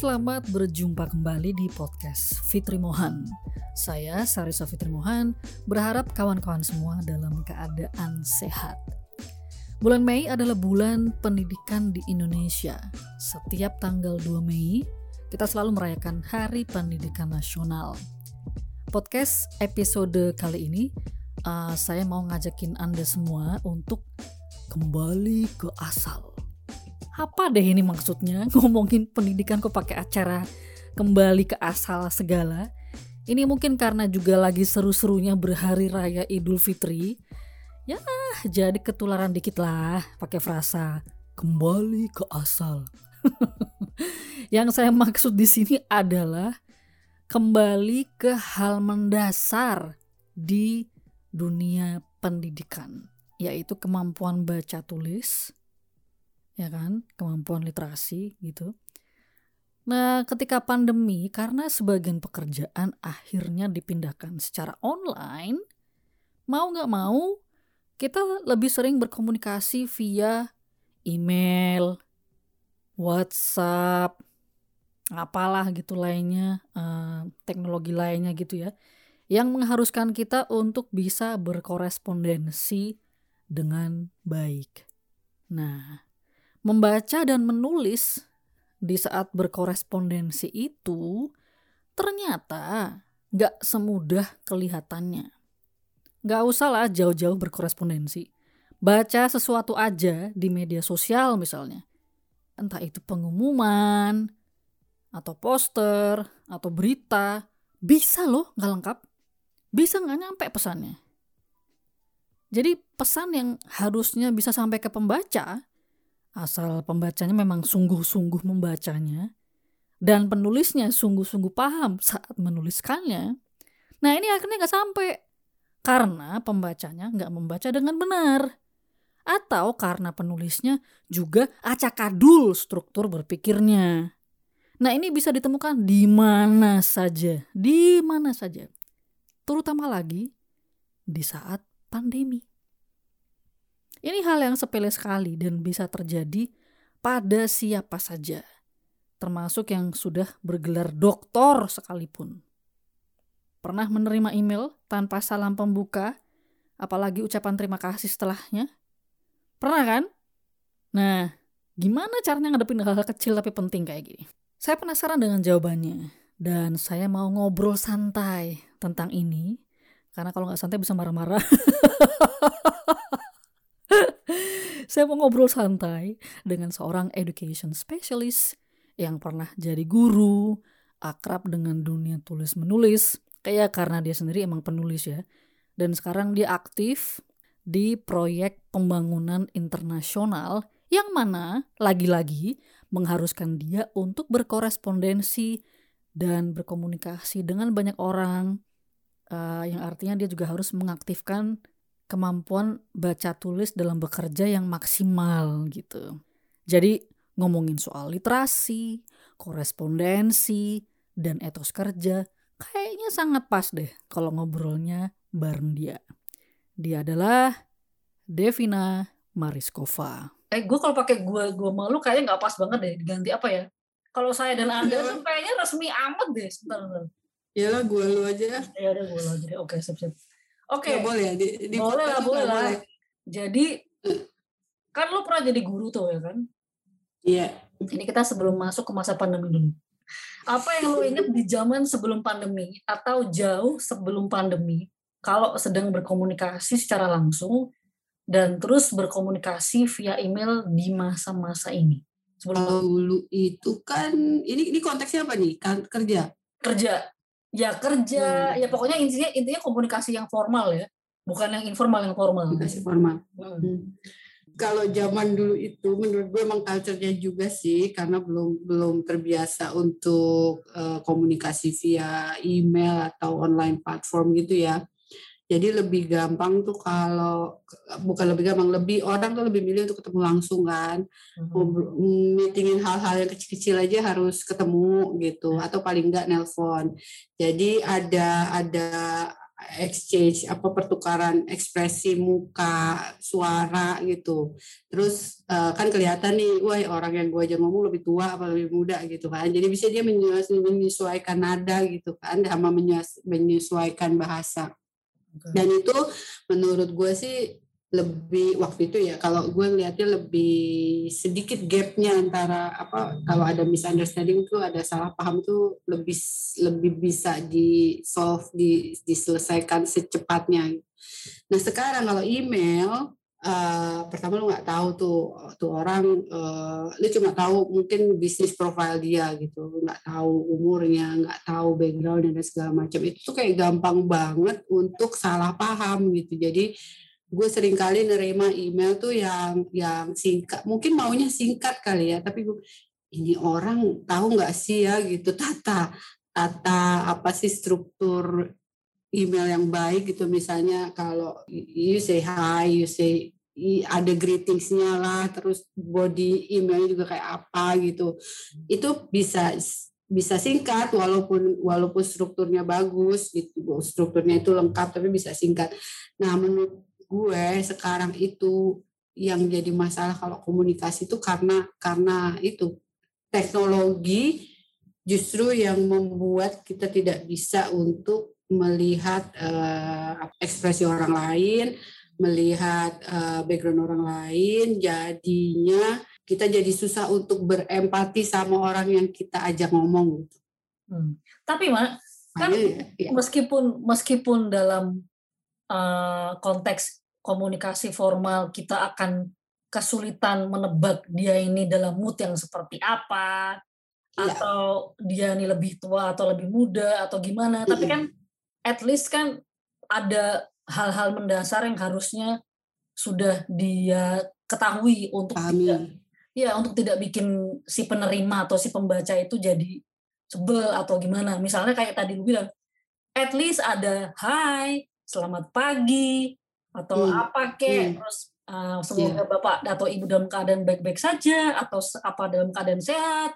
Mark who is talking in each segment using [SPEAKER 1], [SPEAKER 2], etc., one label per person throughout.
[SPEAKER 1] selamat berjumpa kembali di podcast Fitri Mohan. Saya Sarisa Fitri Mohan, berharap kawan-kawan semua dalam keadaan sehat. Bulan Mei adalah bulan pendidikan di Indonesia. Setiap tanggal 2 Mei, kita selalu merayakan Hari Pendidikan Nasional. Podcast episode kali ini, uh, saya mau ngajakin Anda semua untuk kembali ke asal apa deh ini maksudnya? Ngomongin pendidikan kok pakai acara kembali ke asal segala. Ini mungkin karena juga lagi seru-serunya berhari raya Idul Fitri. Ya jadi ketularan dikit lah pakai frasa kembali ke asal. Yang saya maksud di sini adalah kembali ke hal mendasar di dunia pendidikan yaitu kemampuan baca tulis ya kan, kemampuan literasi gitu. Nah, ketika pandemi, karena sebagian pekerjaan akhirnya dipindahkan secara online, mau nggak mau kita lebih sering berkomunikasi via email, WhatsApp, apalah gitu lainnya, uh, teknologi lainnya gitu ya, yang mengharuskan kita untuk bisa berkorespondensi dengan baik. Nah, membaca dan menulis di saat berkorespondensi itu ternyata nggak semudah kelihatannya. Nggak usah lah jauh-jauh berkorespondensi. Baca sesuatu aja di media sosial misalnya. Entah itu pengumuman, atau poster, atau berita. Bisa loh nggak lengkap. Bisa nggak nyampe pesannya. Jadi pesan yang harusnya bisa sampai ke pembaca asal pembacanya memang sungguh-sungguh membacanya dan penulisnya sungguh-sungguh paham saat menuliskannya. Nah ini akhirnya nggak sampai karena pembacanya nggak membaca dengan benar atau karena penulisnya juga acak-adul struktur berpikirnya. Nah ini bisa ditemukan di mana saja, di mana saja, terutama lagi di saat pandemi. Ini hal yang sepele sekali dan bisa terjadi pada siapa saja, termasuk yang sudah bergelar doktor sekalipun. Pernah menerima email tanpa salam pembuka, apalagi ucapan terima kasih setelahnya? Pernah kan? Nah, gimana caranya ngadepin hal-hal kecil tapi penting kayak gini? Saya penasaran dengan jawabannya, dan saya mau ngobrol santai tentang ini, karena kalau nggak santai bisa marah-marah. Saya mau ngobrol santai dengan seorang education specialist yang pernah jadi guru, akrab dengan dunia tulis menulis, kayak karena dia sendiri emang penulis ya. Dan sekarang dia aktif di proyek pembangunan internasional yang mana lagi-lagi mengharuskan dia untuk berkorespondensi dan berkomunikasi dengan banyak orang uh, yang artinya dia juga harus mengaktifkan kemampuan baca tulis dalam bekerja yang maksimal gitu. Jadi ngomongin soal literasi, korespondensi, dan etos kerja kayaknya sangat pas deh kalau ngobrolnya bareng dia. Dia adalah Devina Mariskova.
[SPEAKER 2] Eh, gue kalau pakai gue gue malu kayaknya nggak pas banget deh. Diganti apa ya? Kalau saya dan anda iya. tuh kayaknya resmi amat deh. Sebentar.
[SPEAKER 3] Iyalah gue lu aja.
[SPEAKER 2] Ya udah gue lu aja. Oke, siap siap. Oke. Okay.
[SPEAKER 3] boleh ya? Di,
[SPEAKER 2] di boleh lah, boleh lah. Boleh. Jadi kan lo pernah jadi guru tuh ya kan?
[SPEAKER 3] Iya.
[SPEAKER 2] Ini kita sebelum masuk ke masa pandemi dulu. Apa yang lo ingat di zaman sebelum pandemi atau jauh sebelum pandemi? Kalau sedang berkomunikasi secara langsung dan terus berkomunikasi via email di masa-masa ini.
[SPEAKER 3] Sebelum dulu itu kan ini ini konteksnya apa nih? Kan kerja.
[SPEAKER 2] Kerja ya kerja hmm. ya pokoknya intinya intinya komunikasi yang formal ya bukan yang informal yang formal
[SPEAKER 3] komunikasi formal hmm. Hmm. kalau zaman dulu itu menurut gue emang culture-nya juga sih karena belum belum terbiasa untuk uh, komunikasi via email atau online platform gitu ya jadi lebih gampang tuh kalau bukan lebih gampang, lebih orang tuh lebih milih untuk ketemu langsung kan. Mm-hmm. Meetingin hal-hal yang kecil-kecil aja harus ketemu gitu atau paling enggak nelpon. Jadi ada ada exchange apa pertukaran ekspresi muka suara gitu terus uh, kan kelihatan nih wah orang yang gue aja ngomong lebih tua apa lebih muda gitu kan jadi bisa dia menyesuaikan nada gitu kan sama menyesuaikan bahasa dan itu menurut gue sih lebih waktu itu ya kalau gue ngeliatnya lebih sedikit gapnya antara apa kalau ada misunderstanding itu ada salah paham itu lebih lebih bisa di solve di diselesaikan secepatnya. Nah sekarang kalau email uh, pertama lu nggak tahu tuh tuh orang uh, lu cuma tahu mungkin bisnis profile dia gitu nggak tahu umurnya nggak tahu background dan segala macam. Itu tuh kayak gampang banget untuk salah paham gitu. Jadi gue sering kali nerima email tuh yang yang singkat mungkin maunya singkat kali ya tapi gue ini orang tahu nggak sih ya? Gitu. Tata tata apa sih struktur email yang baik gitu misalnya kalau you say hi you say ada greetingsnya lah terus body emailnya juga kayak apa gitu. Itu bisa bisa singkat walaupun walaupun strukturnya bagus gitu strukturnya itu lengkap tapi bisa singkat. Nah menurut gue sekarang itu yang jadi masalah kalau komunikasi itu karena karena itu teknologi justru yang membuat kita tidak bisa untuk melihat uh, ekspresi orang lain, melihat uh, background orang lain, jadinya kita jadi susah untuk berempati sama orang yang kita ajak ngomong.
[SPEAKER 2] Hmm. Tapi mak, kan ya. meskipun meskipun dalam uh, konteks komunikasi formal kita akan kesulitan menebak dia ini dalam mood yang seperti apa ya. atau dia ini lebih tua atau lebih muda atau gimana tapi kan at least kan ada hal-hal mendasar yang harusnya sudah dia ketahui untuk Amin. tidak ya untuk tidak bikin si penerima atau si pembaca itu jadi sebel atau gimana misalnya kayak tadi lu bilang at least ada hai selamat pagi atau hmm. apa kek hmm. terus uh, semoga yeah. bapak atau ibu dalam keadaan baik-baik saja atau apa dalam keadaan sehat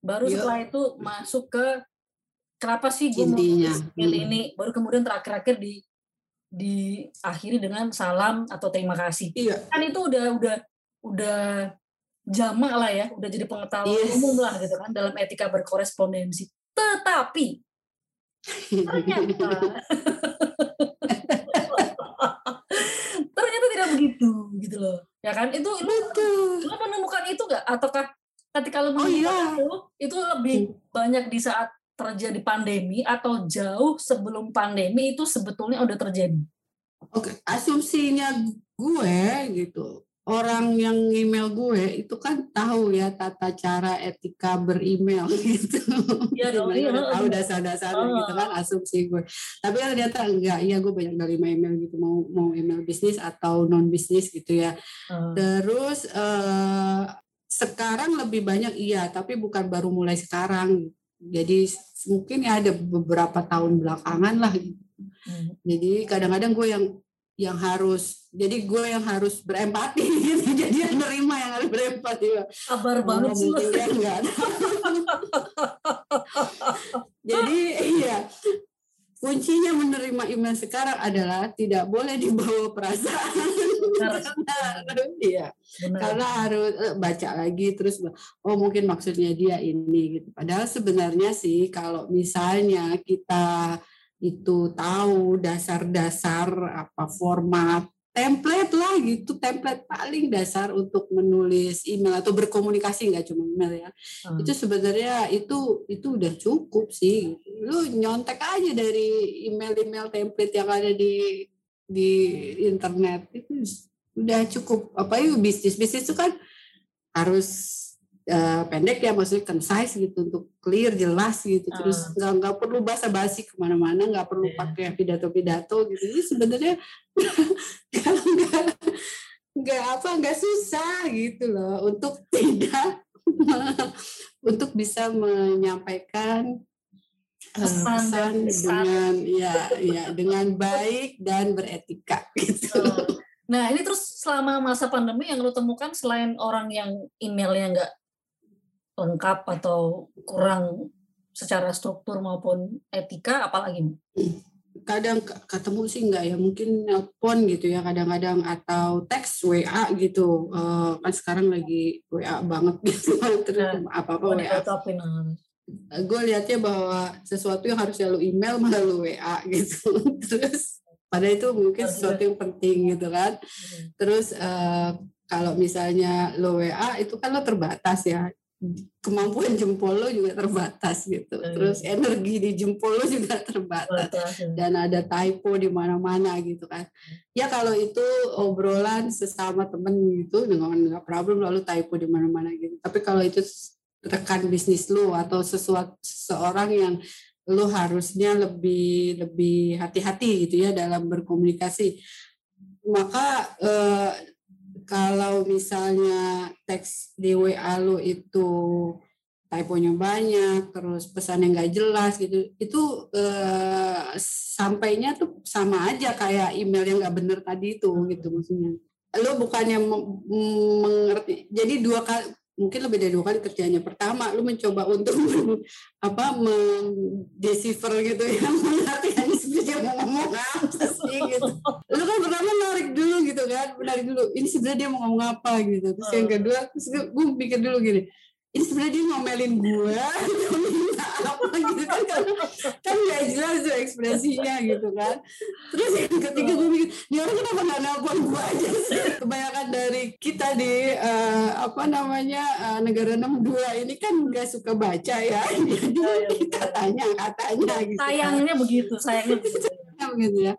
[SPEAKER 2] baru yeah. setelah itu masuk ke kenapa sih gue mau pilih hmm. ini baru kemudian terakhir-akhir di diakhiri dengan salam atau terima kasih yeah. kan itu udah udah udah jamak lah ya udah jadi pengetahuan yes. umum lah gitu kan dalam etika berkorespondensi tetapi ternyata begitu gitu loh ya kan itu lu lu menemukan itu gak ataukah ketika lu oh, menemukan oh, iya. itu itu lebih hmm. banyak di saat terjadi pandemi atau jauh sebelum pandemi itu sebetulnya udah terjadi
[SPEAKER 3] oke asumsinya gue gitu orang yang email gue itu kan tahu ya tata cara etika beremail gitu. Iya dong. Iya, tahu dasar-dasar oh. gitu kan asumsi gue. Tapi ternyata enggak. Iya gue banyak dari email gitu mau mau email bisnis atau non bisnis gitu ya. Oh. Terus uh, sekarang lebih banyak iya, tapi bukan baru mulai sekarang. Jadi mungkin ya ada beberapa tahun belakangan lah. Hmm. Jadi kadang-kadang gue yang yang harus jadi gue yang harus berempati gitu jadi yang nerima yang harus berempati
[SPEAKER 2] kabar banget sih
[SPEAKER 3] ya enggak jadi iya kuncinya menerima email sekarang adalah tidak boleh dibawa perasaan. Iya. Karena harus eh, baca lagi terus oh mungkin maksudnya dia ini gitu. Padahal sebenarnya sih kalau misalnya kita itu tahu dasar-dasar apa format template lah gitu template paling dasar untuk menulis email atau berkomunikasi nggak cuma email ya. Hmm. itu sebenarnya itu itu udah cukup sih lu nyontek aja dari email-email template yang ada di di internet itu udah cukup. Apa itu bisnis bisnis itu kan harus uh, pendek ya maksudnya concise gitu untuk clear jelas gitu uh. terus nggak nggak perlu basa-basi ke mana-mana nggak perlu yeah. pakai pidato-pidato gitu ini sebenarnya nggak nggak apa nggak susah gitu loh untuk tidak untuk bisa menyampaikan eh, pesan, pesan dengan ya ya dengan baik dan beretika gitu.
[SPEAKER 2] Nah ini terus selama masa pandemi yang lo temukan selain orang yang emailnya nggak lengkap atau kurang secara struktur maupun etika apalagi
[SPEAKER 3] kadang ketemu sih enggak ya mungkin nelpon gitu ya kadang-kadang atau teks WA gitu. Uh, kan sekarang lagi WA banget gitu terus apa apa WA gue lihatnya bahwa sesuatu yang harus lu email malah lu WA gitu. Terus pada itu mungkin sesuatu yang penting gitu kan. Hmm. terus uh, kalau misalnya lo WA itu kan lo terbatas ya kemampuan jempol lo juga terbatas gitu. Hmm. Terus energi di jempol lo juga terbatas ya. dan ada typo di mana-mana gitu kan. Ya kalau itu obrolan sesama temen gitu dengan nggak problem lalu typo di mana-mana gitu. Tapi kalau itu rekan bisnis lo atau sesuatu seseorang yang lo harusnya lebih lebih hati-hati gitu ya dalam berkomunikasi maka eh, kalau misalnya teks di WA lu itu typonya banyak, terus pesannya nggak jelas gitu, itu eh, sampainya tuh sama aja kayak email yang nggak bener tadi itu gitu maksudnya. Lu bukannya mengerti, jadi dua kali mungkin lebih dari dua kali kerjanya. Pertama, lu mencoba untuk apa mendecipher gitu ya, mengartikan sebenarnya mau ngomong apa sih gitu. Lu kan dulu gitu kan, menarik dulu. Ini sebenarnya dia mau ngomong apa? gitu. Terus yang kedua, terus gue pikir dulu gini, ini sebenarnya dia ngomelin gue apa? gitu kan. Kan nggak jelas tuh ekspresinya gitu kan. Terus yang ketiga gue mikir ini orang kenapa nggak nelpon gue aja sih? Kebanyakan dari kita di uh, apa namanya uh, negara 62 ini kan nggak suka baca ya. Jadi iya, iya, kita tanya katanya gitu
[SPEAKER 2] kan. sayangnya kan. begitu sayangnya begitu.
[SPEAKER 3] Begitu ya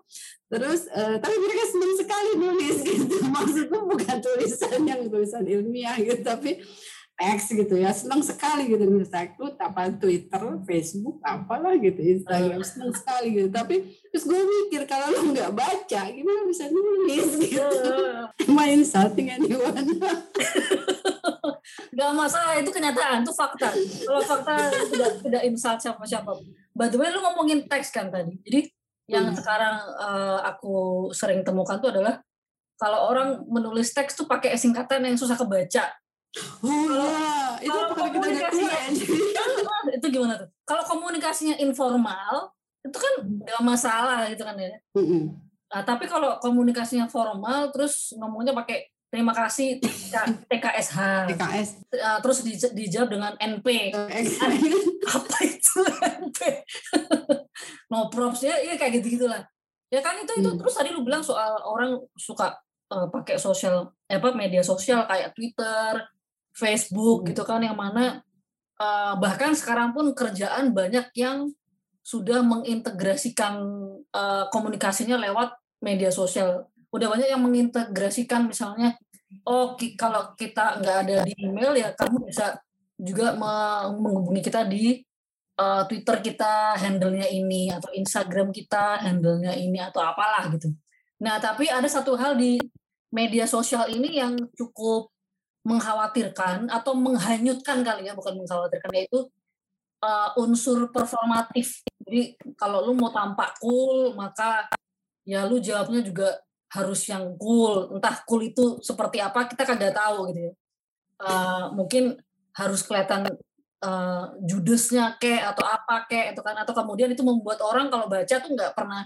[SPEAKER 3] Terus, uh, tapi mereka senang sekali nulis gitu. Maksudnya bukan tulisan yang tulisan ilmiah gitu, tapi X gitu ya. Senang sekali gitu itu apa Twitter Facebook apalah gitu Instagram. Senang sekali gitu. Tapi terus gue mikir kalau lo nggak baca gimana bisa nulis gitu? Main insulting anyone
[SPEAKER 2] Gak masalah. Itu kenyataan itu fakta. Kalau fakta tidak tidak insult siapa siapa by the way lu ngomongin teks kan tadi? Jadi yang hmm. sekarang uh, aku sering temukan tuh adalah kalau orang menulis teks tuh pakai singkatan yang susah kebaca
[SPEAKER 3] Oh iya, itu kalau komunikasinya
[SPEAKER 2] itu gimana tuh? Kalau komunikasinya informal, itu kan nggak masalah gitu kan ya. Nah, tapi kalau komunikasinya formal, terus ngomongnya pakai terima kasih TKSH,
[SPEAKER 3] TKS,
[SPEAKER 2] uh, terus di, dijawab dengan NP. Apa itu NP? no props ya, ya kayak gitu gitulah. Ya kan itu itu hmm. terus tadi lu bilang soal orang suka uh, pakai sosial apa media sosial kayak Twitter, Facebook hmm. gitu kan yang mana uh, bahkan sekarang pun kerjaan banyak yang sudah mengintegrasikan uh, komunikasinya lewat media sosial. Udah banyak yang mengintegrasikan misalnya, oh ki kalau kita nggak ada di email ya kamu bisa juga menghubungi kita di uh, Twitter kita handle-nya ini atau Instagram kita handle-nya ini atau apalah gitu. Nah, tapi ada satu hal di media sosial ini yang cukup mengkhawatirkan atau menghanyutkan kali ya bukan mengkhawatirkan yaitu uh, unsur performatif jadi kalau lu mau tampak cool maka ya lu jawabnya juga harus yang cool entah cool itu seperti apa kita kagak tahu gitu ya uh, mungkin harus kelihatan uh, judesnya kek atau apa kek itu kan atau kemudian itu membuat orang kalau baca tuh nggak pernah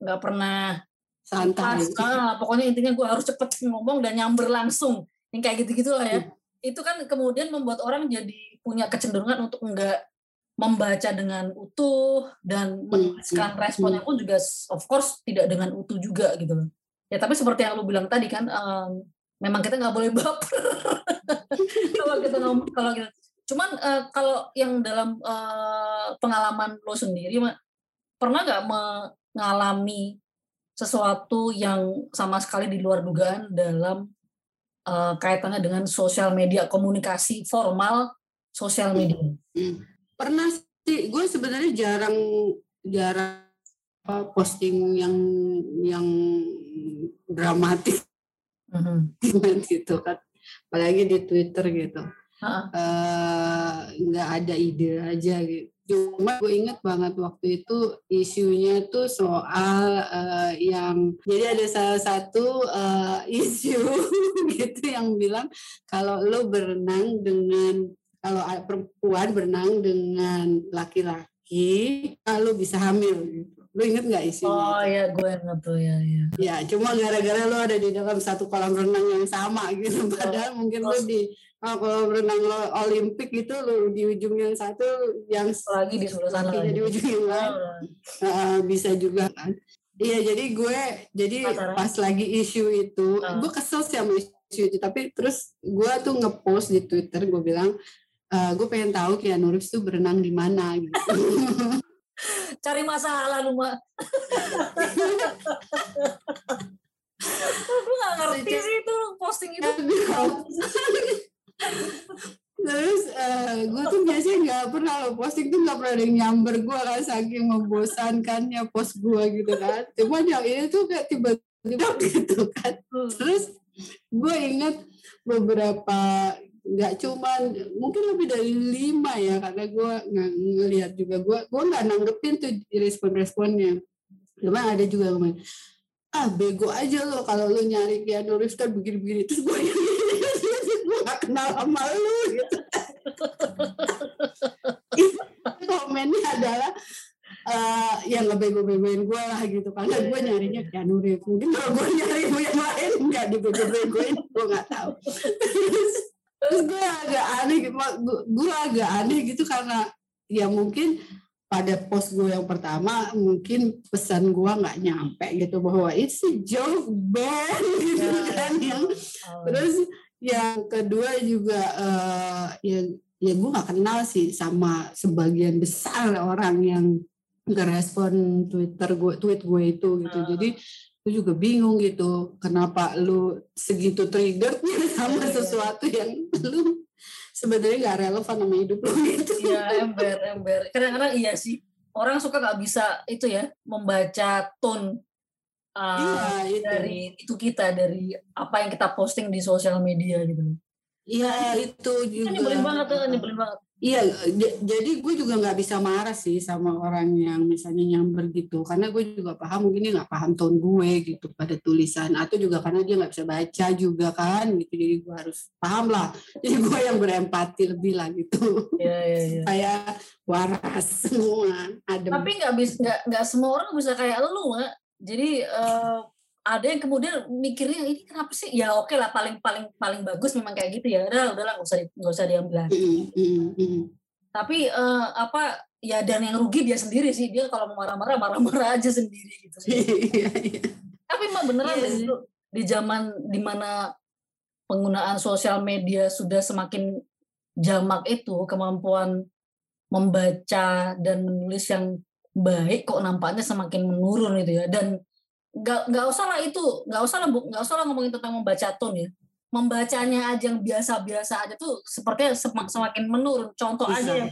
[SPEAKER 2] nggak pernah
[SPEAKER 3] santai
[SPEAKER 2] ah, pokoknya intinya gue harus cepet ngomong dan nyamber langsung yang kayak gitu-gitu lah ya. Hmm. Itu kan kemudian membuat orang jadi punya kecenderungan untuk enggak membaca dengan utuh dan hmm, menuliskan hmm. responnya pun juga of course tidak dengan utuh juga gitu loh. Ya tapi seperti yang lu bilang tadi kan um, memang kita nggak boleh baper kalau kita ngomong kalau kita cuman uh, kalau yang dalam uh, pengalaman lo sendiri pernah nggak mengalami sesuatu yang sama sekali di luar dugaan dalam uh, kaitannya dengan sosial media komunikasi formal sosial media
[SPEAKER 3] hmm. pernah sih gue sebenarnya jarang jarang posting yang yang dramatis mm-hmm. gitu kan apalagi di Twitter gitu nggak uh, ada ide aja gitu Cuma gue inget banget waktu itu isunya tuh soal uh, yang jadi ada salah satu uh, isu gitu yang bilang kalau lo berenang dengan kalau perempuan berenang dengan laki-laki lo bisa hamil gitu. Lu inget nggak isinya?
[SPEAKER 2] Oh iya, gue inget tuh ya. Ya,
[SPEAKER 3] ya cuma gara-gara lu ada di dalam satu kolam renang yang sama gitu. Padahal mungkin lu di oh, kolam renang lo Olimpik itu lu di ujung yang satu, yang
[SPEAKER 2] lagi di sebelah sana.
[SPEAKER 3] Lagi di ujung yang lain. Uh, bisa juga kan. Iya, jadi gue jadi pas lagi isu itu, uh. gue kesel sih sama isu itu. Tapi terus gue tuh ngepost di Twitter, gue bilang, uh, gue pengen tahu Keanu Reeves tuh berenang di mana gitu.
[SPEAKER 2] Cari masalah lu, Mak. Gue gak ngerti sih itu posting itu.
[SPEAKER 3] Terus uh, eh, gue tuh biasanya nggak pernah lo posting tuh nggak pernah ada yang nyamber gue kan saking membosankannya post gue gitu kan. Cuma yang ini tuh kayak tiba-tiba gitu kan. Hmm. Terus gue inget beberapa nggak cuman mungkin lebih dari lima ya karena gue nggak ngelihat juga. Gue gue nggak nanggepin tuh respon-responnya. Cuma ada juga yang ah bego aja lo kalau lo nyari Keanu Reeves kan begini-begini. Terus gue gue gak kenal sama lo gitu. Komennya adalah uh, yang ngebego-begoin gue lah gitu. Karena gue nyarinya Keanu Reeves. Mungkin kalau gue nyari yang lain nggak dibego-begoin gue nggak tahu terus gue agak aneh gue agak aneh gitu karena ya mungkin pada post gue yang pertama mungkin pesan gue nggak nyampe gitu bahwa itu joke band gitu ya, kan yang oh. terus yang kedua juga uh, ya ya gue nggak kenal sih sama sebagian besar orang yang ngerespon Twitter gue tweet gue itu gitu uh. jadi gue juga bingung gitu kenapa lu segitu trigger sama yeah, sesuatu yeah. yang lu sebenarnya nggak relevan sama hidup lu gitu.
[SPEAKER 2] Iya ember ember. Kadang-kadang iya sih orang suka nggak bisa itu ya membaca tone uh, iya, itu. dari itu kita dari apa yang kita posting di sosial media gitu.
[SPEAKER 3] Iya itu juga. Ini
[SPEAKER 2] nyebelin banget tuh, nyebelin banget.
[SPEAKER 3] Iya, jadi gue juga nggak bisa marah sih sama orang yang misalnya nyamber gitu, karena gue juga paham mungkin dia nggak paham tone gue gitu pada tulisan, atau juga karena dia nggak bisa baca juga kan, gitu. Jadi gue harus paham lah. Jadi gue yang berempati lebih lah gitu. Iya iya. iya. Kayak waras semua. Adem.
[SPEAKER 2] Tapi nggak bisa nggak nggak semua orang bisa kayak lu, Mak. Jadi uh, ada yang kemudian mikirnya ini kenapa sih? Ya oke lah paling paling paling bagus memang kayak gitu ya. Udah udahlah nggak usah nggak usah diambil tapi uh, apa ya dan yang rugi dia sendiri sih. Dia kalau mau marah-marah marah-marah aja sendiri gitu sih. Iya, iya. tapi mah beneran yeah. itu di zaman di mana penggunaan sosial media sudah semakin jamak itu kemampuan membaca dan menulis yang baik kok nampaknya semakin menurun itu ya. Dan nggak nggak usah lah itu. Nggak usah lah nggak usah lah ngomongin tentang membaca tone ya. Membacanya aja yang biasa-biasa aja tuh sepertinya semakin menurun. Contoh Bisa. aja yang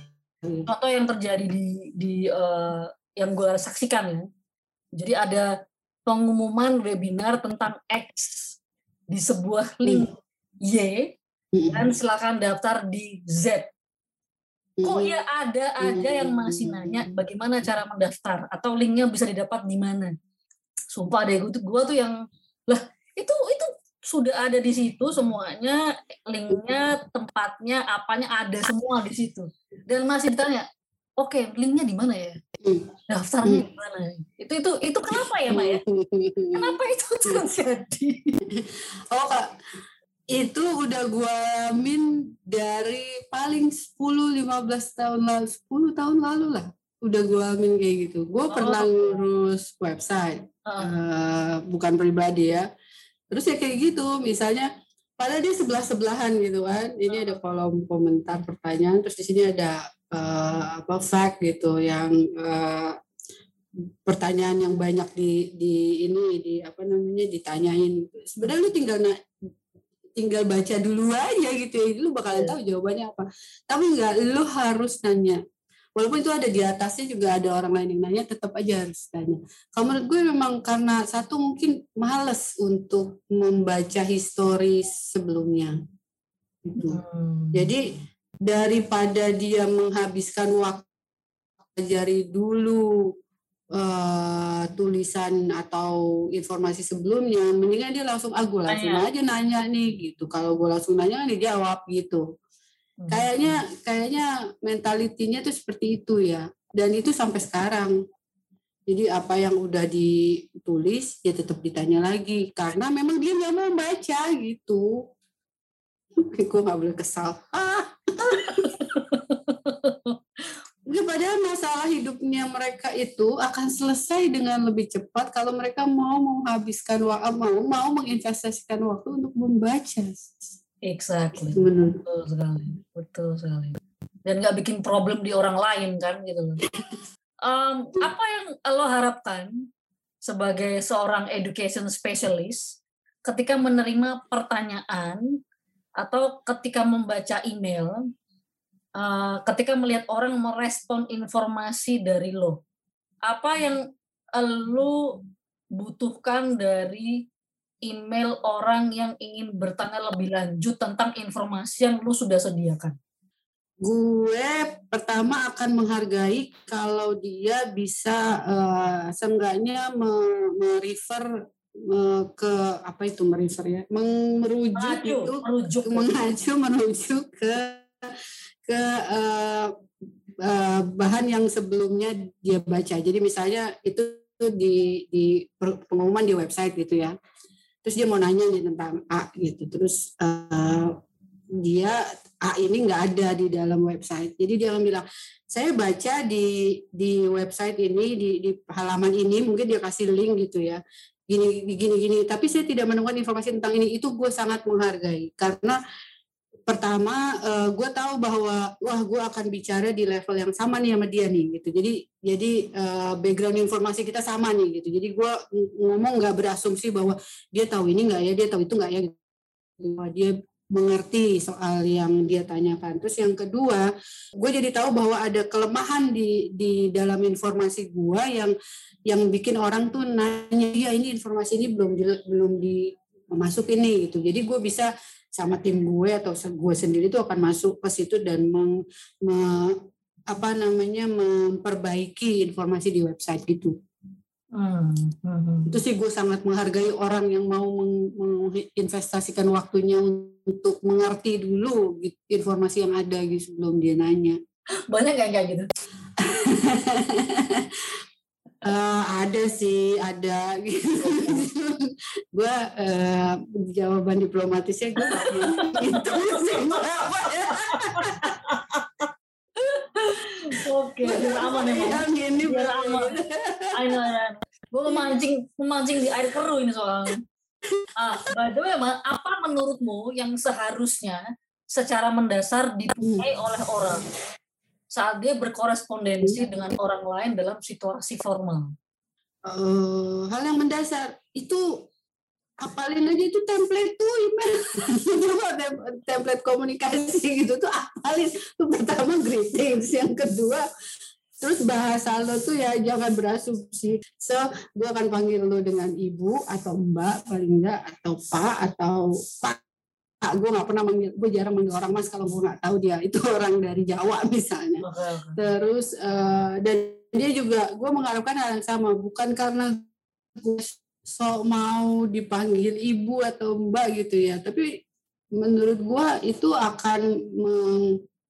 [SPEAKER 2] contoh yang terjadi di di uh, yang gue saksikan ya. Jadi ada pengumuman webinar tentang X di sebuah link hmm. Y hmm. dan silakan daftar di Z. Kok hmm. ya ada aja yang masih nanya bagaimana cara mendaftar? Atau linknya bisa didapat di mana sumpah deh gue tuh gue tuh yang lah itu itu sudah ada di situ semuanya linknya tempatnya apanya ada semua di situ. Dan masih ditanya oke okay, linknya di mana ya? Daftarnya di mana itu itu itu kenapa ya Maya kenapa itu terjadi?
[SPEAKER 3] Oh kak itu udah gue min dari paling 10 15 tahun lalu 10 tahun lalu lah udah gue amin kayak gitu. Gue oh. pernah ngurus website uh. Uh, bukan pribadi ya. Terus ya kayak gitu misalnya padahal dia sebelah sebelahan gitu kan. Ini ada kolom komentar pertanyaan terus di sini ada uh, apa fact gitu yang uh, pertanyaan yang banyak di di ini di apa namanya ditanyain. Sebenarnya lu tinggal na tinggal baca dulu aja gitu ya. Lu bakalan iya. tahu jawabannya apa. Tapi enggak lu harus nanya walaupun itu ada di atasnya juga ada orang lain yang nanya tetap aja harus tanya. Kalau menurut gue memang karena satu mungkin males untuk membaca histori sebelumnya. Gitu. Hmm. jadi daripada dia menghabiskan waktu pelajari dulu uh, tulisan atau informasi sebelumnya mendingan dia langsung ah gue langsung aja nanya nih gitu. Kalau gue langsung nanya kan dijawab gitu. Kayaknya kayaknya mentalitinya tuh seperti itu ya. Dan itu sampai sekarang. Jadi apa yang udah ditulis ya tetap ditanya lagi karena memang dia nggak mau baca gitu. Gue nggak boleh kesal. Ah. Padahal masalah hidupnya mereka itu akan selesai dengan lebih cepat kalau mereka mau menghabiskan waktu, mau mau menginvestasikan waktu untuk membaca.
[SPEAKER 2] Exactly.
[SPEAKER 3] Benar.
[SPEAKER 2] Betul sekali. Betul sekali. Dan nggak bikin problem di orang lain kan gitu loh. Um, apa yang lo harapkan sebagai seorang education specialist ketika menerima pertanyaan atau ketika membaca email uh, ketika melihat orang merespon informasi dari lo apa yang lo butuhkan dari email orang yang ingin bertanya lebih lanjut tentang informasi yang lo sudah sediakan.
[SPEAKER 3] Gue pertama akan menghargai kalau dia bisa uh, seenggaknya merefer uh, ke apa itu merefer ya? Merujuk
[SPEAKER 2] Mengacu,
[SPEAKER 3] itu
[SPEAKER 2] merujuk.
[SPEAKER 3] mengacu menuju ke ke uh, uh, bahan yang sebelumnya dia baca. Jadi misalnya itu di di pengumuman di website gitu ya terus dia mau nanya nih tentang A gitu terus uh, dia A ini nggak ada di dalam website. Jadi dia bilang, saya baca di di website ini di, di halaman ini mungkin dia kasih link gitu ya. Gini gini gini, tapi saya tidak menemukan informasi tentang ini. Itu gue sangat menghargai karena pertama uh, gue tahu bahwa wah gue akan bicara di level yang sama nih sama dia nih gitu jadi jadi uh, background informasi kita sama nih gitu jadi gue ngomong nggak berasumsi bahwa dia tahu ini nggak ya dia tahu itu nggak ya gitu. dia mengerti soal yang dia tanyakan. Terus yang kedua, gue jadi tahu bahwa ada kelemahan di di dalam informasi gue yang yang bikin orang tuh nanya, ya ini informasi ini belum belum di masuk ini gitu. Jadi gue bisa sama tim gue atau gue sendiri tuh akan masuk ke situ dan meng, me, apa namanya memperbaiki informasi di website gitu. Hmm, hmm. Itu sih gue sangat menghargai orang yang mau menginvestasikan waktunya untuk mengerti dulu gitu, informasi yang ada gitu sebelum dia nanya.
[SPEAKER 2] Banyak nggak kayak gitu?
[SPEAKER 3] uh, ada sih, ada gitu. gue uh, jawaban diplomatisnya gue gitu sih.
[SPEAKER 2] Oke, biar aman ya.
[SPEAKER 3] Ini
[SPEAKER 2] biar aman. Ayo, gue memancing memancing di air keruh ini soalnya. Ah, by the way, apa menurutmu yang seharusnya secara mendasar dipunyai oleh orang saat dia berkorespondensi dengan orang lain dalam situasi formal?
[SPEAKER 3] Uh, hal yang mendasar. Itu apalin aja itu template tuh email. Template komunikasi gitu tuh apalin tuh pertama greetings yang kedua terus bahasa lo tuh ya jangan berasumsi. So gue akan panggil lo dengan ibu atau mbak paling enggak atau pak atau pak gue nggak pernah manggil gue jarang manggil orang mas kalau gue nggak tahu dia. Itu orang dari Jawa misalnya. Terus uh, dan dia juga gue mengharapkan hal yang sama. Bukan karena gue so mau dipanggil ibu atau mbak gitu ya. Tapi menurut gua itu akan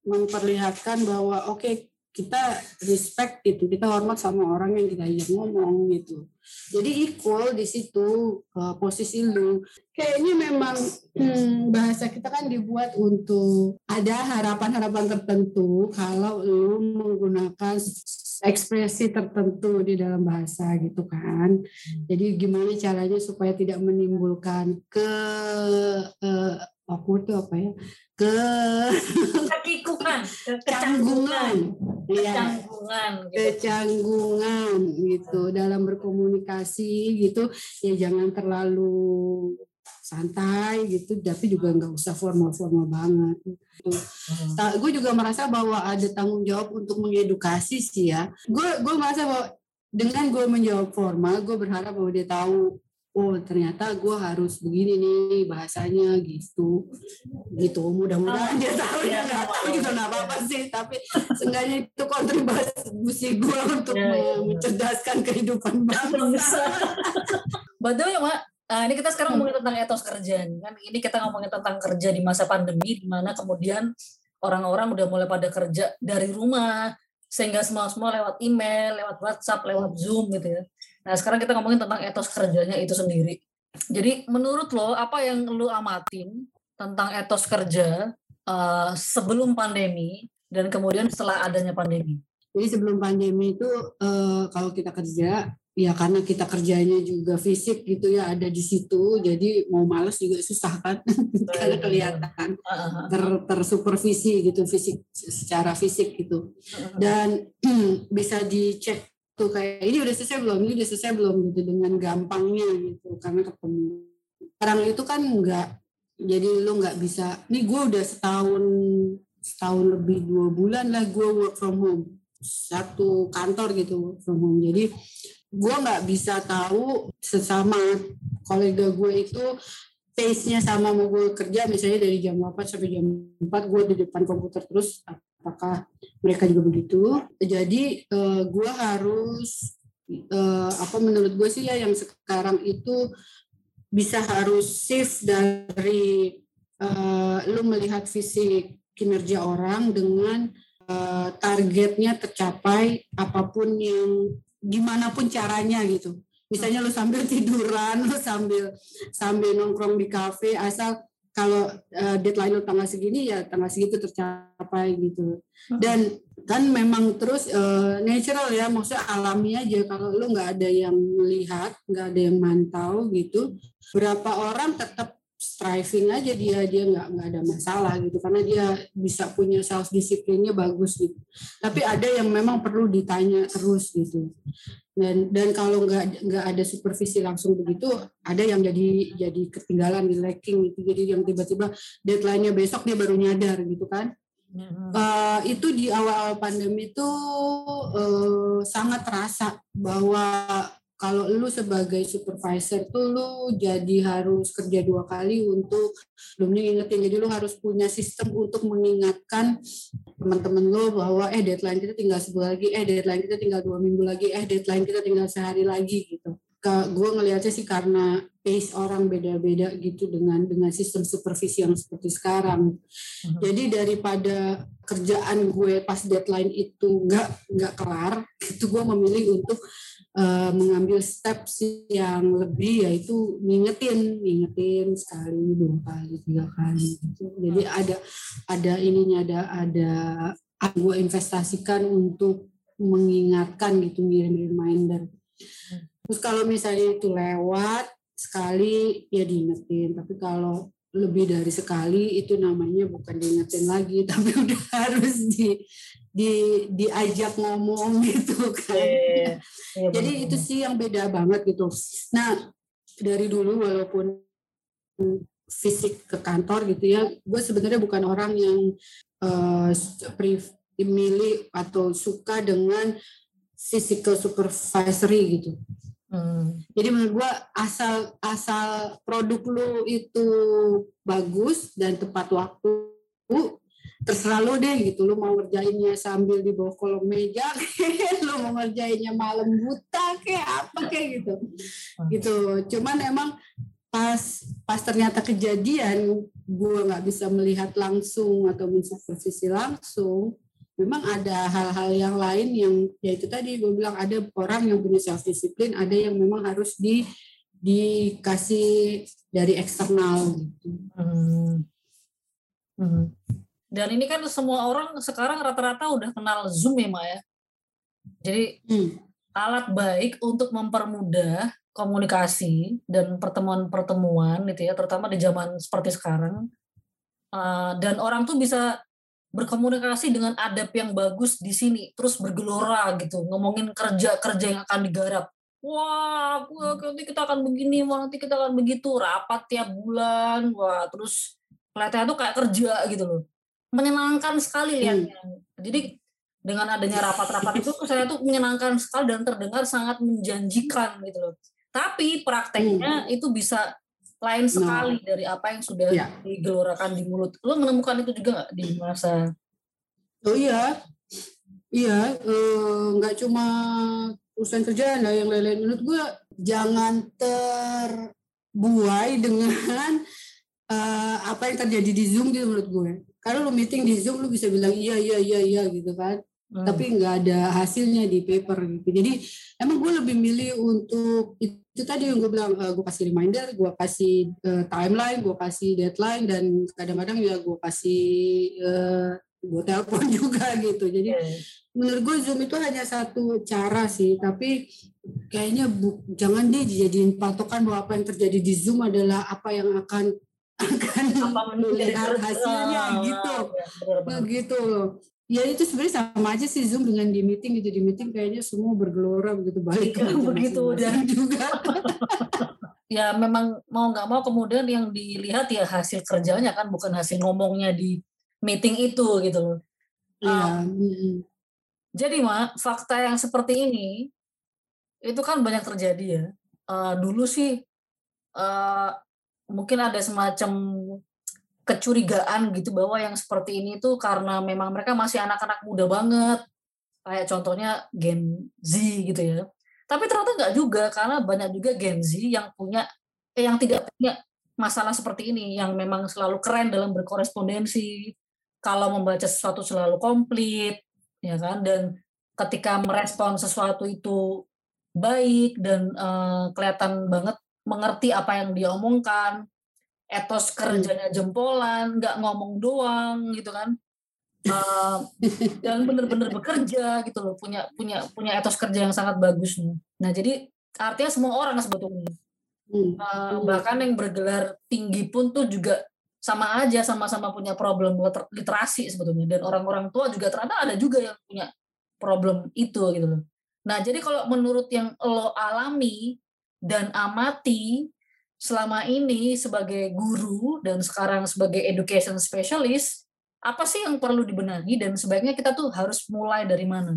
[SPEAKER 3] memperlihatkan bahwa oke okay, kita respect gitu kita hormat sama orang yang kita ajak ngomong gitu. Jadi equal di situ uh, posisi lu. Kayaknya memang hmm, bahasa kita kan dibuat untuk ada harapan-harapan tertentu kalau lu menggunakan ekspresi tertentu di dalam bahasa gitu kan. Jadi gimana caranya supaya tidak menimbulkan ke uh, awkward itu apa ya ke
[SPEAKER 2] kekikukan
[SPEAKER 3] kecanggungan
[SPEAKER 2] kecanggungan
[SPEAKER 3] ya, gitu. kecanggungan gitu dalam berkomunikasi gitu ya jangan terlalu santai gitu tapi juga nggak usah formal-formal banget gitu. Hmm. gue juga merasa bahwa ada tanggung jawab untuk mengedukasi sih ya gue gue merasa bahwa dengan gue menjawab formal gue berharap bahwa dia tahu oh ternyata gue harus begini nih bahasanya gitu gitu mudah-mudahan dia tahu ya nggak tahu juga nggak apa-apa sih tapi seenggaknya itu kontribusi gue untuk ya, ya. mencerdaskan kehidupan bangsa.
[SPEAKER 2] Betul ya, Mak. Nah, ini kita sekarang ngomongin tentang etos kerja. Kan ini kita ngomongin tentang kerja di masa pandemi di mana kemudian orang-orang udah mulai pada kerja dari rumah, sehingga semua semua lewat email, lewat WhatsApp, lewat Zoom gitu ya. Nah sekarang kita ngomongin tentang etos kerjanya itu sendiri. Jadi menurut lo apa yang lo amatin tentang etos kerja uh, sebelum pandemi dan kemudian setelah adanya pandemi?
[SPEAKER 3] Jadi sebelum pandemi itu uh, kalau kita kerja ya karena kita kerjanya juga fisik gitu ya ada di situ jadi mau males juga susah kan? Karena kelihatan ter tersupervisi gitu fisik secara fisik gitu. Dan bisa dicek tuh kayak ini udah selesai belum? Ini udah selesai belum? Gitu dengan gampangnya gitu karena ketemu. Sekarang itu kan enggak jadi lu nggak bisa nih gue udah setahun setahun lebih dua bulan lah gue work from home. Satu kantor gitu work from home. Jadi gue nggak bisa tahu sesama kolega gue itu pace-nya sama mau gue kerja misalnya dari jam 8 sampai jam 4 gue di depan komputer terus apakah mereka juga begitu? Jadi uh, gue harus uh, apa menurut gue sih ya yang sekarang itu bisa harus shift dari uh, lu melihat fisik kinerja orang dengan uh, targetnya tercapai apa pun yang gimana pun caranya gitu. Misalnya lu sambil tiduran lu sambil sambil nongkrong di kafe asal kalau uh, deadline lu tanggal segini ya tanggal segitu tercapai gitu hmm. dan kan memang terus uh, natural ya maksudnya alami aja kalau lu nggak ada yang melihat nggak ada yang mantau gitu berapa orang tetap striving aja dia dia nggak nggak ada masalah gitu. Karena dia bisa punya self disiplinnya bagus gitu. Tapi ada yang memang perlu ditanya terus gitu. Dan dan kalau nggak nggak ada supervisi langsung begitu ada yang jadi jadi ketinggalan di lacking gitu. Jadi yang tiba-tiba deadline-nya besok dia baru nyadar gitu kan. Uh, itu di awal pandemi itu uh, sangat terasa bahwa kalau lu sebagai supervisor tuh lu jadi harus kerja dua kali untuk belum ingetin jadi lu harus punya sistem untuk mengingatkan teman-teman lu bahwa eh deadline kita tinggal sebulan lagi eh deadline kita tinggal dua minggu lagi eh deadline kita tinggal sehari lagi gitu gue ngelihatnya sih karena pace orang beda-beda gitu dengan dengan sistem supervisi yang seperti sekarang. Uh-huh. Jadi daripada kerjaan gue pas deadline itu nggak nggak kelar, itu gue memilih untuk uh, mengambil steps yang lebih yaitu ngingetin ngingetin sekali dua kali tiga kali gitu. jadi ada ada ininya ada ada gue investasikan untuk mengingatkan gitu ngirim reminder terus kalau misalnya itu lewat sekali ya diingetin tapi kalau lebih dari sekali itu namanya bukan diingetin lagi tapi udah harus di di diajak ngomong gitu kan. Yeah, yeah, Jadi bener. itu sih yang beda banget gitu. Nah, dari dulu walaupun fisik ke kantor gitu ya, gue sebenarnya bukan orang yang uh, milih atau suka dengan physical supervisory gitu. Hmm. Jadi menurut gue asal asal produk lu itu bagus dan tepat waktu terserah lu deh gitu lu mau ngerjainnya sambil di bawah kolong meja lu mau ngerjainnya malam buta kayak apa kayak gitu gitu cuman emang pas pas ternyata kejadian gue nggak bisa melihat langsung atau mensupervisi langsung memang ada hal-hal yang lain yang ya itu tadi gue bilang ada orang yang punya self disiplin ada yang memang harus di dikasih dari eksternal gitu. Hmm.
[SPEAKER 2] Hmm. Dan ini kan semua orang sekarang rata-rata udah kenal Zoom ya, Maya. Jadi hmm. alat baik untuk mempermudah komunikasi dan pertemuan-pertemuan gitu ya, terutama di zaman seperti sekarang. Uh, dan orang tuh bisa berkomunikasi dengan adab yang bagus di sini, terus bergelora gitu, ngomongin kerja-kerja yang akan digarap. Wah, nanti kita akan begini, wah nanti kita akan begitu, rapat tiap bulan, wah terus kelihatannya tuh kayak kerja gitu loh menyenangkan sekali lihatnya. Hmm. Jadi dengan adanya rapat-rapat itu saya tuh menyenangkan sekali dan terdengar sangat menjanjikan gitu loh. Tapi prakteknya hmm. itu bisa lain sekali no. dari apa yang sudah ya. digelorakan di mulut. Lo menemukan itu juga nggak di masa?
[SPEAKER 3] Oh iya, iya. Nggak uh, cuma urusan kerjaan lah yang lain-lain. Menurut gue jangan terbuai dengan uh, apa yang terjadi di Zoom gitu menurut gue. Karena lu meeting di Zoom lu bisa bilang iya iya iya iya gitu kan. hmm. tapi nggak ada hasilnya di paper gitu. Jadi emang gue lebih milih untuk itu tadi yang gue bilang uh, gue kasih reminder, gue kasih uh, timeline, gue kasih deadline dan kadang-kadang ya gue kasih uh, gue telepon juga gitu. Jadi yeah. menurut gue Zoom itu hanya satu cara sih, tapi kayaknya bu, jangan deh dijadiin patokan bahwa apa yang terjadi di Zoom adalah apa yang akan akan melihat hasilnya ah, gitu, ya, gitu loh ya itu sebenarnya sama aja sih zoom dengan di meeting gitu. Di meeting kayaknya semua bergelora begitu balik
[SPEAKER 2] ya, begitu dan juga. Ya memang mau nggak mau kemudian yang dilihat ya hasil kerjanya kan bukan hasil ngomongnya di meeting itu gitu loh.
[SPEAKER 3] Ya. um,
[SPEAKER 2] jadi mak fakta yang seperti ini itu kan banyak terjadi ya. Uh, dulu sih uh, mungkin ada semacam kecurigaan gitu bahwa yang seperti ini tuh karena memang mereka masih anak-anak muda banget. Kayak contohnya Gen Z gitu ya. Tapi ternyata nggak juga karena banyak juga Gen Z yang punya eh, yang tidak punya masalah seperti ini yang memang selalu keren dalam berkorespondensi. Kalau membaca sesuatu selalu komplit ya kan? Dan ketika merespon sesuatu itu baik dan uh, kelihatan banget mengerti apa yang dia omongkan etos kerjanya jempolan, nggak ngomong doang gitu kan. Uh, dan benar-benar bekerja gitu loh, punya punya punya etos kerja yang sangat bagus nih. Nah jadi artinya semua orang sebetulnya. Uh, bahkan yang bergelar tinggi pun tuh juga sama aja sama-sama punya problem literasi sebetulnya dan orang-orang tua juga ternyata ada juga yang punya problem itu gitu loh. Nah, jadi kalau menurut yang lo alami dan amati selama ini sebagai guru dan sekarang sebagai education specialist, apa sih yang perlu dibenahi dan sebaiknya kita tuh harus mulai dari mana?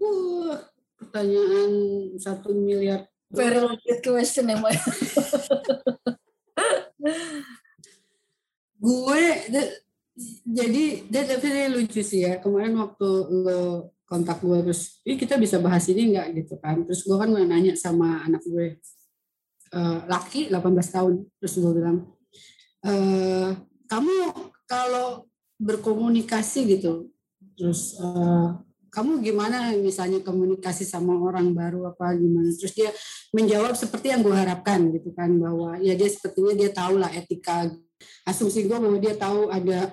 [SPEAKER 3] Uh, pertanyaan satu miliar.
[SPEAKER 2] Very legit question ya, Mbak.
[SPEAKER 3] gue jadi dia tapi lucu sih ya kemarin waktu lo kontak gue terus, Ih, kita bisa bahas ini nggak? Gitu kan? Terus gue kan nanya sama anak gue, uh, laki 18 tahun. Terus gue bilang e, kamu kalau berkomunikasi gitu terus uh, kamu gimana misalnya komunikasi sama orang baru apa gimana? Terus dia menjawab seperti yang gue harapkan gitu kan bahwa ya dia sepertinya dia tahu lah etika asumsi gue bahwa dia tahu ada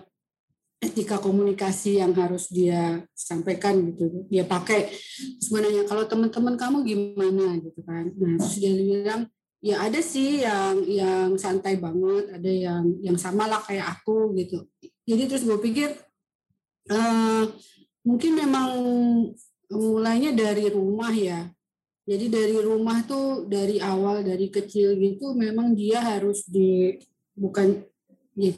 [SPEAKER 3] etika komunikasi yang harus dia sampaikan gitu. Dia pakai. Sebenarnya kalau teman-teman kamu gimana? Gitu kan. Nah terus dia bilang ya ada sih yang yang santai banget ada yang yang sama lah kayak aku gitu. Jadi terus gue pikir uh, mungkin memang mulainya dari rumah ya. Jadi dari rumah tuh dari awal dari kecil gitu memang dia harus di bukan ya,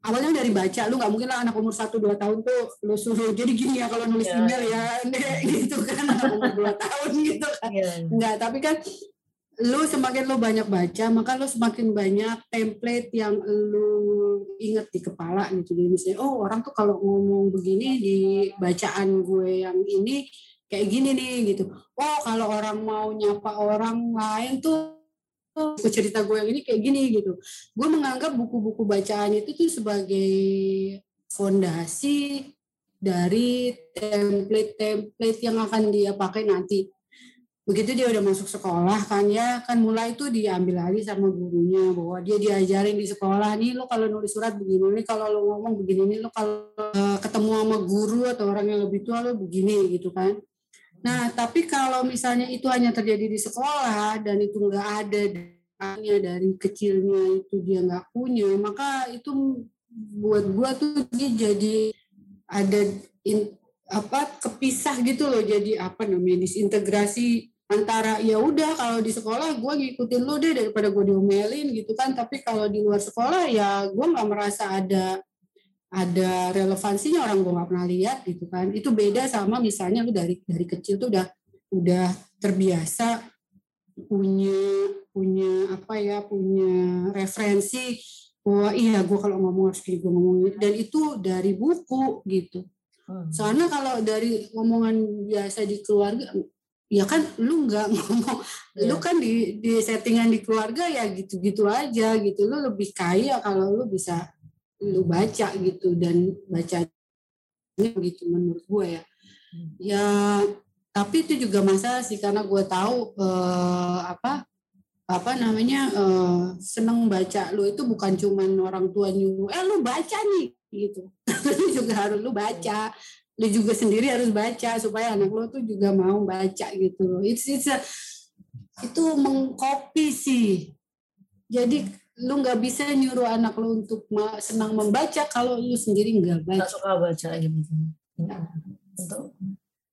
[SPEAKER 3] awalnya dari baca lu nggak mungkin lah anak umur satu dua tahun tuh lu suruh jadi gini ya kalau nulis yeah. email ya gitu kan anak umur dua tahun gitu kan yeah. nggak tapi kan lu semakin lu banyak baca maka lu semakin banyak template yang lu inget di kepala gitu jadi misalnya oh orang tuh kalau ngomong begini di bacaan gue yang ini kayak gini nih gitu oh kalau orang mau nyapa orang lain tuh cerita gue yang ini kayak gini gitu. Gue menganggap buku-buku bacaan itu tuh sebagai fondasi dari template-template yang akan dia pakai nanti. Begitu dia udah masuk sekolah kan ya kan mulai tuh diambil lagi sama gurunya bahwa dia diajarin di sekolah nih lo kalau nulis surat begini nih kalau lo ngomong begini nih lo kalau uh, ketemu sama guru atau orang yang lebih tua lo begini gitu kan nah tapi kalau misalnya itu hanya terjadi di sekolah dan itu nggak ada dari kecilnya itu dia nggak punya maka itu buat gua tuh dia jadi ada in, apa kepisah gitu loh. Jadi apa namanya disintegrasi antara ya udah kalau di sekolah gue ngikutin lu deh daripada gue diomelin gitu kan. Tapi kalau di luar sekolah ya gue nggak merasa ada ada relevansinya orang gue nggak pernah lihat gitu kan itu beda sama misalnya lu dari dari kecil tuh udah udah terbiasa punya punya apa ya punya referensi bahwa iya gue kalau ngomong harus kayak gue ngomong dan itu dari buku gitu hmm. soalnya kalau dari omongan biasa di keluarga ya kan lu nggak ngomong yeah. lu kan di di settingan di keluarga ya gitu-gitu aja gitu lu lebih kaya kalau lu bisa lu baca gitu dan baca gitu menurut gue ya. Ya tapi itu juga masalah sih karena gue tahu eh, apa apa namanya eh, seneng baca lu itu bukan cuman orang tua nyuruh eh lu baca nih gitu. Lu juga harus lu baca. Lu juga sendiri harus baca supaya anak lu tuh juga mau baca gitu. It's, it's a, itu mengkopi sih. Jadi lu nggak bisa nyuruh anak lu untuk senang membaca kalau lu sendiri nggak baca.
[SPEAKER 2] Suka baca gitu untuk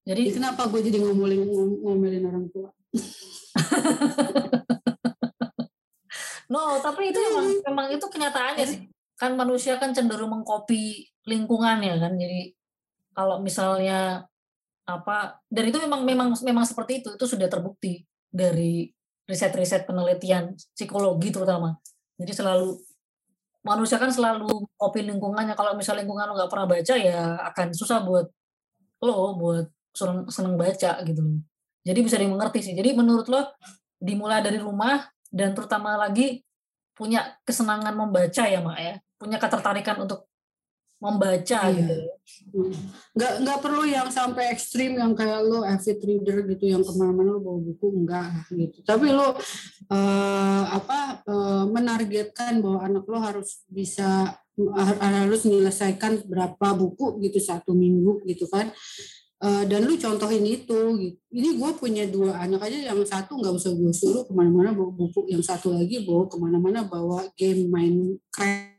[SPEAKER 2] jadi
[SPEAKER 3] kenapa gue jadi ngomelin ngomelin orang tua?
[SPEAKER 2] No tapi itu emang emang itu kenyataannya sih. Kan manusia kan cenderung mengkopi lingkungannya kan. Jadi kalau misalnya apa dan itu memang memang memang seperti itu. Itu sudah terbukti dari riset-riset penelitian psikologi terutama jadi selalu manusia kan selalu kopi lingkungannya. Kalau misalnya lingkungan lo nggak pernah baca ya akan susah buat lo buat seneng, seneng baca gitu jadi bisa dimengerti sih. Jadi menurut lo dimulai dari rumah dan terutama lagi punya kesenangan membaca ya mak ya. Punya ketertarikan untuk membaca
[SPEAKER 3] Iya.
[SPEAKER 2] gitu.
[SPEAKER 3] Nggak nggak perlu yang sampai ekstrim yang kayak lo avid reader gitu yang ke mana-mana lo bawa buku enggak gitu. Tapi lo eh, apa eh, menargetkan bahwa anak lo harus bisa har- harus menyelesaikan berapa buku gitu satu minggu gitu kan. Eh, dan lu contohin itu gitu. ini gue punya dua anak aja yang satu nggak usah gue suruh ke mana-mana bawa buku yang satu lagi bawa ke mana-mana bawa game main craft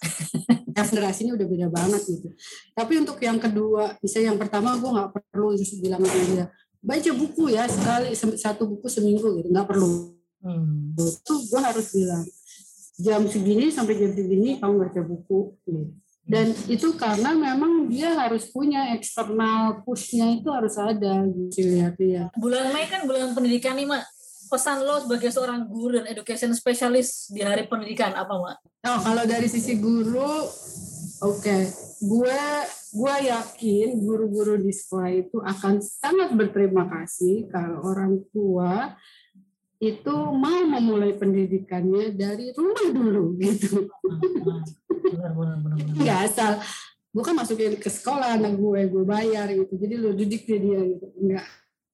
[SPEAKER 3] generasinya udah beda banget gitu. Tapi untuk yang kedua bisa yang pertama gue nggak perlu bilang sama dia baca buku ya sekali satu buku seminggu gitu nggak perlu
[SPEAKER 2] Hmm.
[SPEAKER 3] itu gue harus bilang jam segini sampai jam segini kamu baca buku. Gitu. dan itu karena memang dia harus punya eksternal pushnya itu harus ada gitu lihat ya
[SPEAKER 2] bulan Mei kan bulan pendidikan nih mak. Pesan lo sebagai seorang guru dan education specialist di hari pendidikan apa mak?
[SPEAKER 3] Oh, kalau dari sisi guru, oke, gue gue yakin guru-guru di sekolah itu akan sangat berterima kasih kalau orang tua itu mau memulai pendidikannya dari rumah dulu gitu.
[SPEAKER 2] Nah, benar benar benar benar.
[SPEAKER 3] Nggak asal gue kan masukin ke sekolah anak gue, gue bayar gitu. Jadi lu didik dia, dia gitu. Enggak,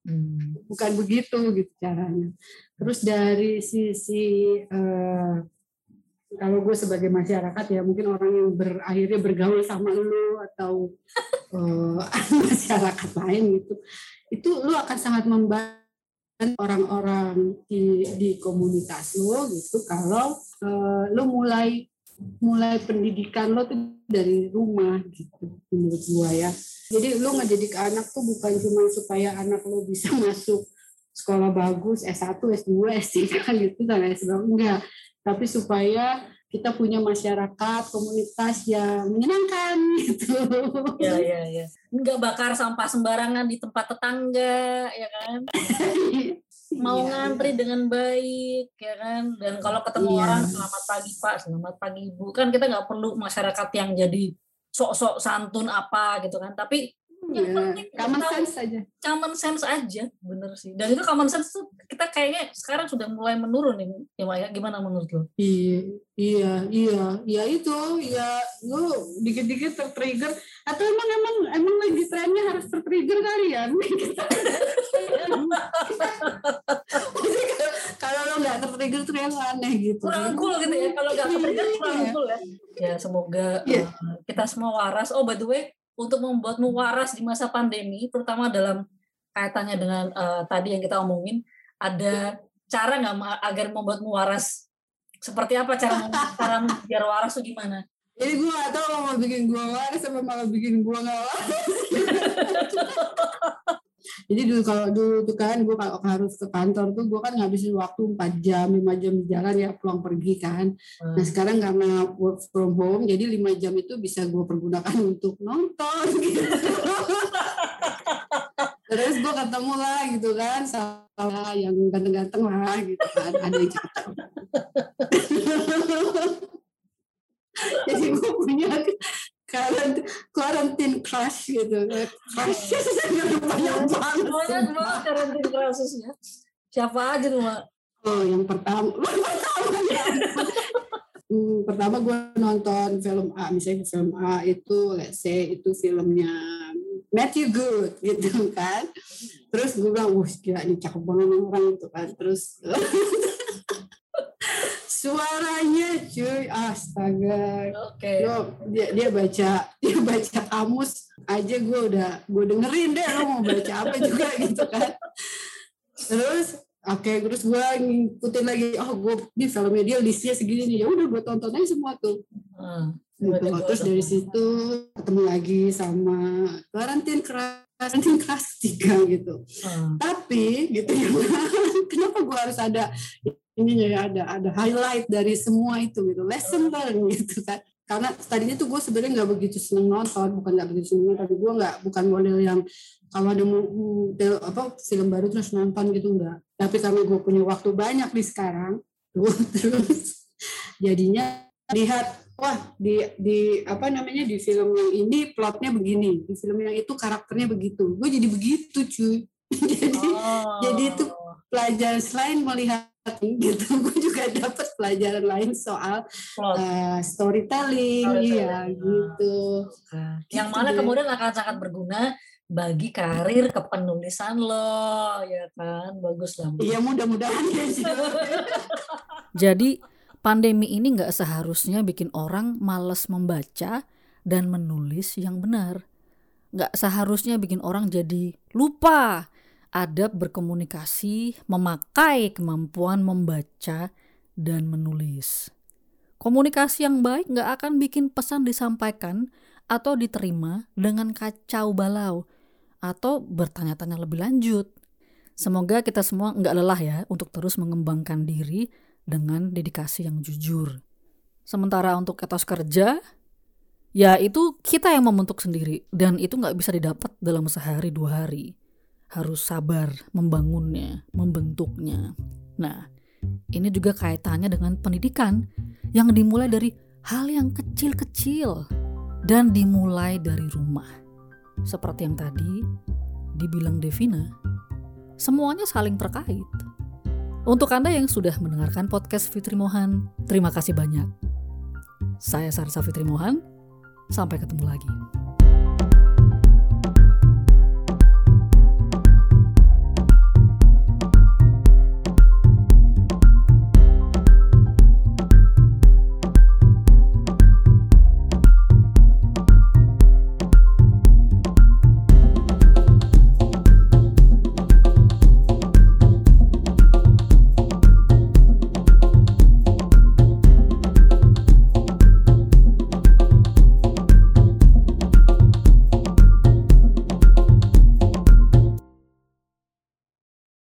[SPEAKER 2] Hmm.
[SPEAKER 3] bukan begitu gitu caranya. Terus dari sisi eh, kalau gue sebagai masyarakat ya mungkin orang yang berakhirnya bergaul sama lu atau eh, masyarakat lain gitu, itu lu akan sangat membantu orang-orang di, di komunitas lo gitu kalau eh, lu mulai mulai pendidikan lo tuh dari rumah gitu menurut gua ya. Jadi lu ngedidik anak tuh bukan cuma supaya anak lo bisa masuk sekolah bagus S1, S2, S3 gitu dan lain sebagainya enggak. Tapi supaya kita punya masyarakat komunitas yang menyenangkan gitu.
[SPEAKER 2] Ya ya ya nggak bakar sampah sembarangan di tempat tetangga ya kan? Mau
[SPEAKER 3] Iya.
[SPEAKER 2] ngantri dengan baik ya kan? Dan kalau ketemu
[SPEAKER 3] Iya.
[SPEAKER 2] orang selamat pagi pak. Selamat pagi ibu. Kan kita nggak perlu masyarakat yang jadi sok-sok santun apa gitu kan? Tapi yang
[SPEAKER 3] ya,
[SPEAKER 2] penting
[SPEAKER 3] common
[SPEAKER 2] tahu
[SPEAKER 3] sense saja
[SPEAKER 2] common sense aja bener sih dan itu common sense tuh kita kayaknya sekarang sudah mulai menurun nih ya Mak, ya gimana menurut lo
[SPEAKER 3] Iya, iya, iya, ya itu, ya lu dikit-dikit tertrigger atau emang emang emang lagi trennya harus tertrigger kali ya? Kalau lo nggak tertrigger tuh yang aneh gitu.
[SPEAKER 2] kurang cool gitu ya kalau nggak ketrigger kurang
[SPEAKER 3] Iya.
[SPEAKER 2] cool ya ya semoga
[SPEAKER 3] Iya.
[SPEAKER 2] uh, kita semua waras oh by the way untuk membuatmu waras di masa pandemi terutama dalam kaitannya dengan uh, tadi yang kita omongin ada cara nggak agar membuatmu waras seperti apa cara cara biar waras tuh gimana
[SPEAKER 3] Jadi gue gak tau lo mau bikin gue waras sama malah bikin gue gak waras. Jadi dulu kalau dulu tuh kan gue kalau harus ke kantor tuh gue kan ngabisin waktu 4 jam, 5 jam di jalan ya pulang pergi kan. Nah sekarang karena work from home jadi 5 jam itu bisa gue pergunakan untuk nonton gitu. Terus gue ketemu lah gitu kan sama yang ganteng-ganteng lah gitu kan. Ada yang cakep. jadi gue punya quarantine, quarantine crush gitu. Crush banyak banget.
[SPEAKER 2] banyak banget karantina kasusnya siapa aja tuh mak
[SPEAKER 3] Oh, yang pertama, pertama ya. hmm, pertama gue nonton film A misalnya film A itu let's say itu filmnya Matthew Good gitu kan terus gue bilang wah gila ini cakep banget orang itu kan terus suaranya cuy. Astaga.
[SPEAKER 2] Oke. Okay.
[SPEAKER 3] dia dia baca dia baca kamus aja gue udah gue dengerin deh lo mau baca apa juga gitu kan. Terus oke okay, terus gue ngikutin lagi oh gue di filmnya dia listnya segini nih. Ya udah gue tonton aja semua tuh. Hmm. gitu. terus dari situ ketemu lagi sama karantin keras karantin kelas tiga gitu. Hmm. tapi gitu ya kenapa gue harus ada ini ya ada ada highlight dari semua itu gitu lesson learn gitu kan. Karena tadinya tuh gue sebenarnya nggak begitu seneng nonton bukan nggak begitu seneng tapi gue nggak bukan model yang kalau ada model apa film baru terus nonton gitu enggak tapi karena gue punya waktu banyak di sekarang gue terus jadinya lihat wah di di apa namanya di film yang ini plotnya begini di film yang itu karakternya begitu. Gue jadi begitu cuy. Jadi oh. jadi itu pelajaran selain melihat gitu gue juga dapat pelajaran lain soal uh, storytelling, storytelling. ya gitu.
[SPEAKER 2] yang mana gitu kemudian akan sangat berguna bagi karir kepenulisan lo ya kan? Bagus lah
[SPEAKER 3] iya mudah-mudahan ya
[SPEAKER 1] jadi pandemi ini nggak seharusnya bikin orang males membaca dan menulis yang benar nggak seharusnya bikin orang jadi lupa adab berkomunikasi, memakai kemampuan membaca dan menulis. Komunikasi yang baik nggak akan bikin pesan disampaikan atau diterima dengan kacau balau atau bertanya-tanya lebih lanjut. Semoga kita semua nggak lelah ya untuk terus mengembangkan diri dengan dedikasi yang jujur. Sementara untuk etos kerja, ya itu kita yang membentuk sendiri dan itu nggak bisa didapat dalam sehari dua hari harus sabar membangunnya, membentuknya. Nah, ini juga kaitannya dengan pendidikan yang dimulai dari hal yang kecil-kecil dan dimulai dari rumah. Seperti yang tadi dibilang Devina, semuanya saling terkait. Untuk Anda yang sudah mendengarkan podcast Fitri Mohan, terima kasih banyak. Saya Sarsa Fitri Mohan, sampai ketemu lagi.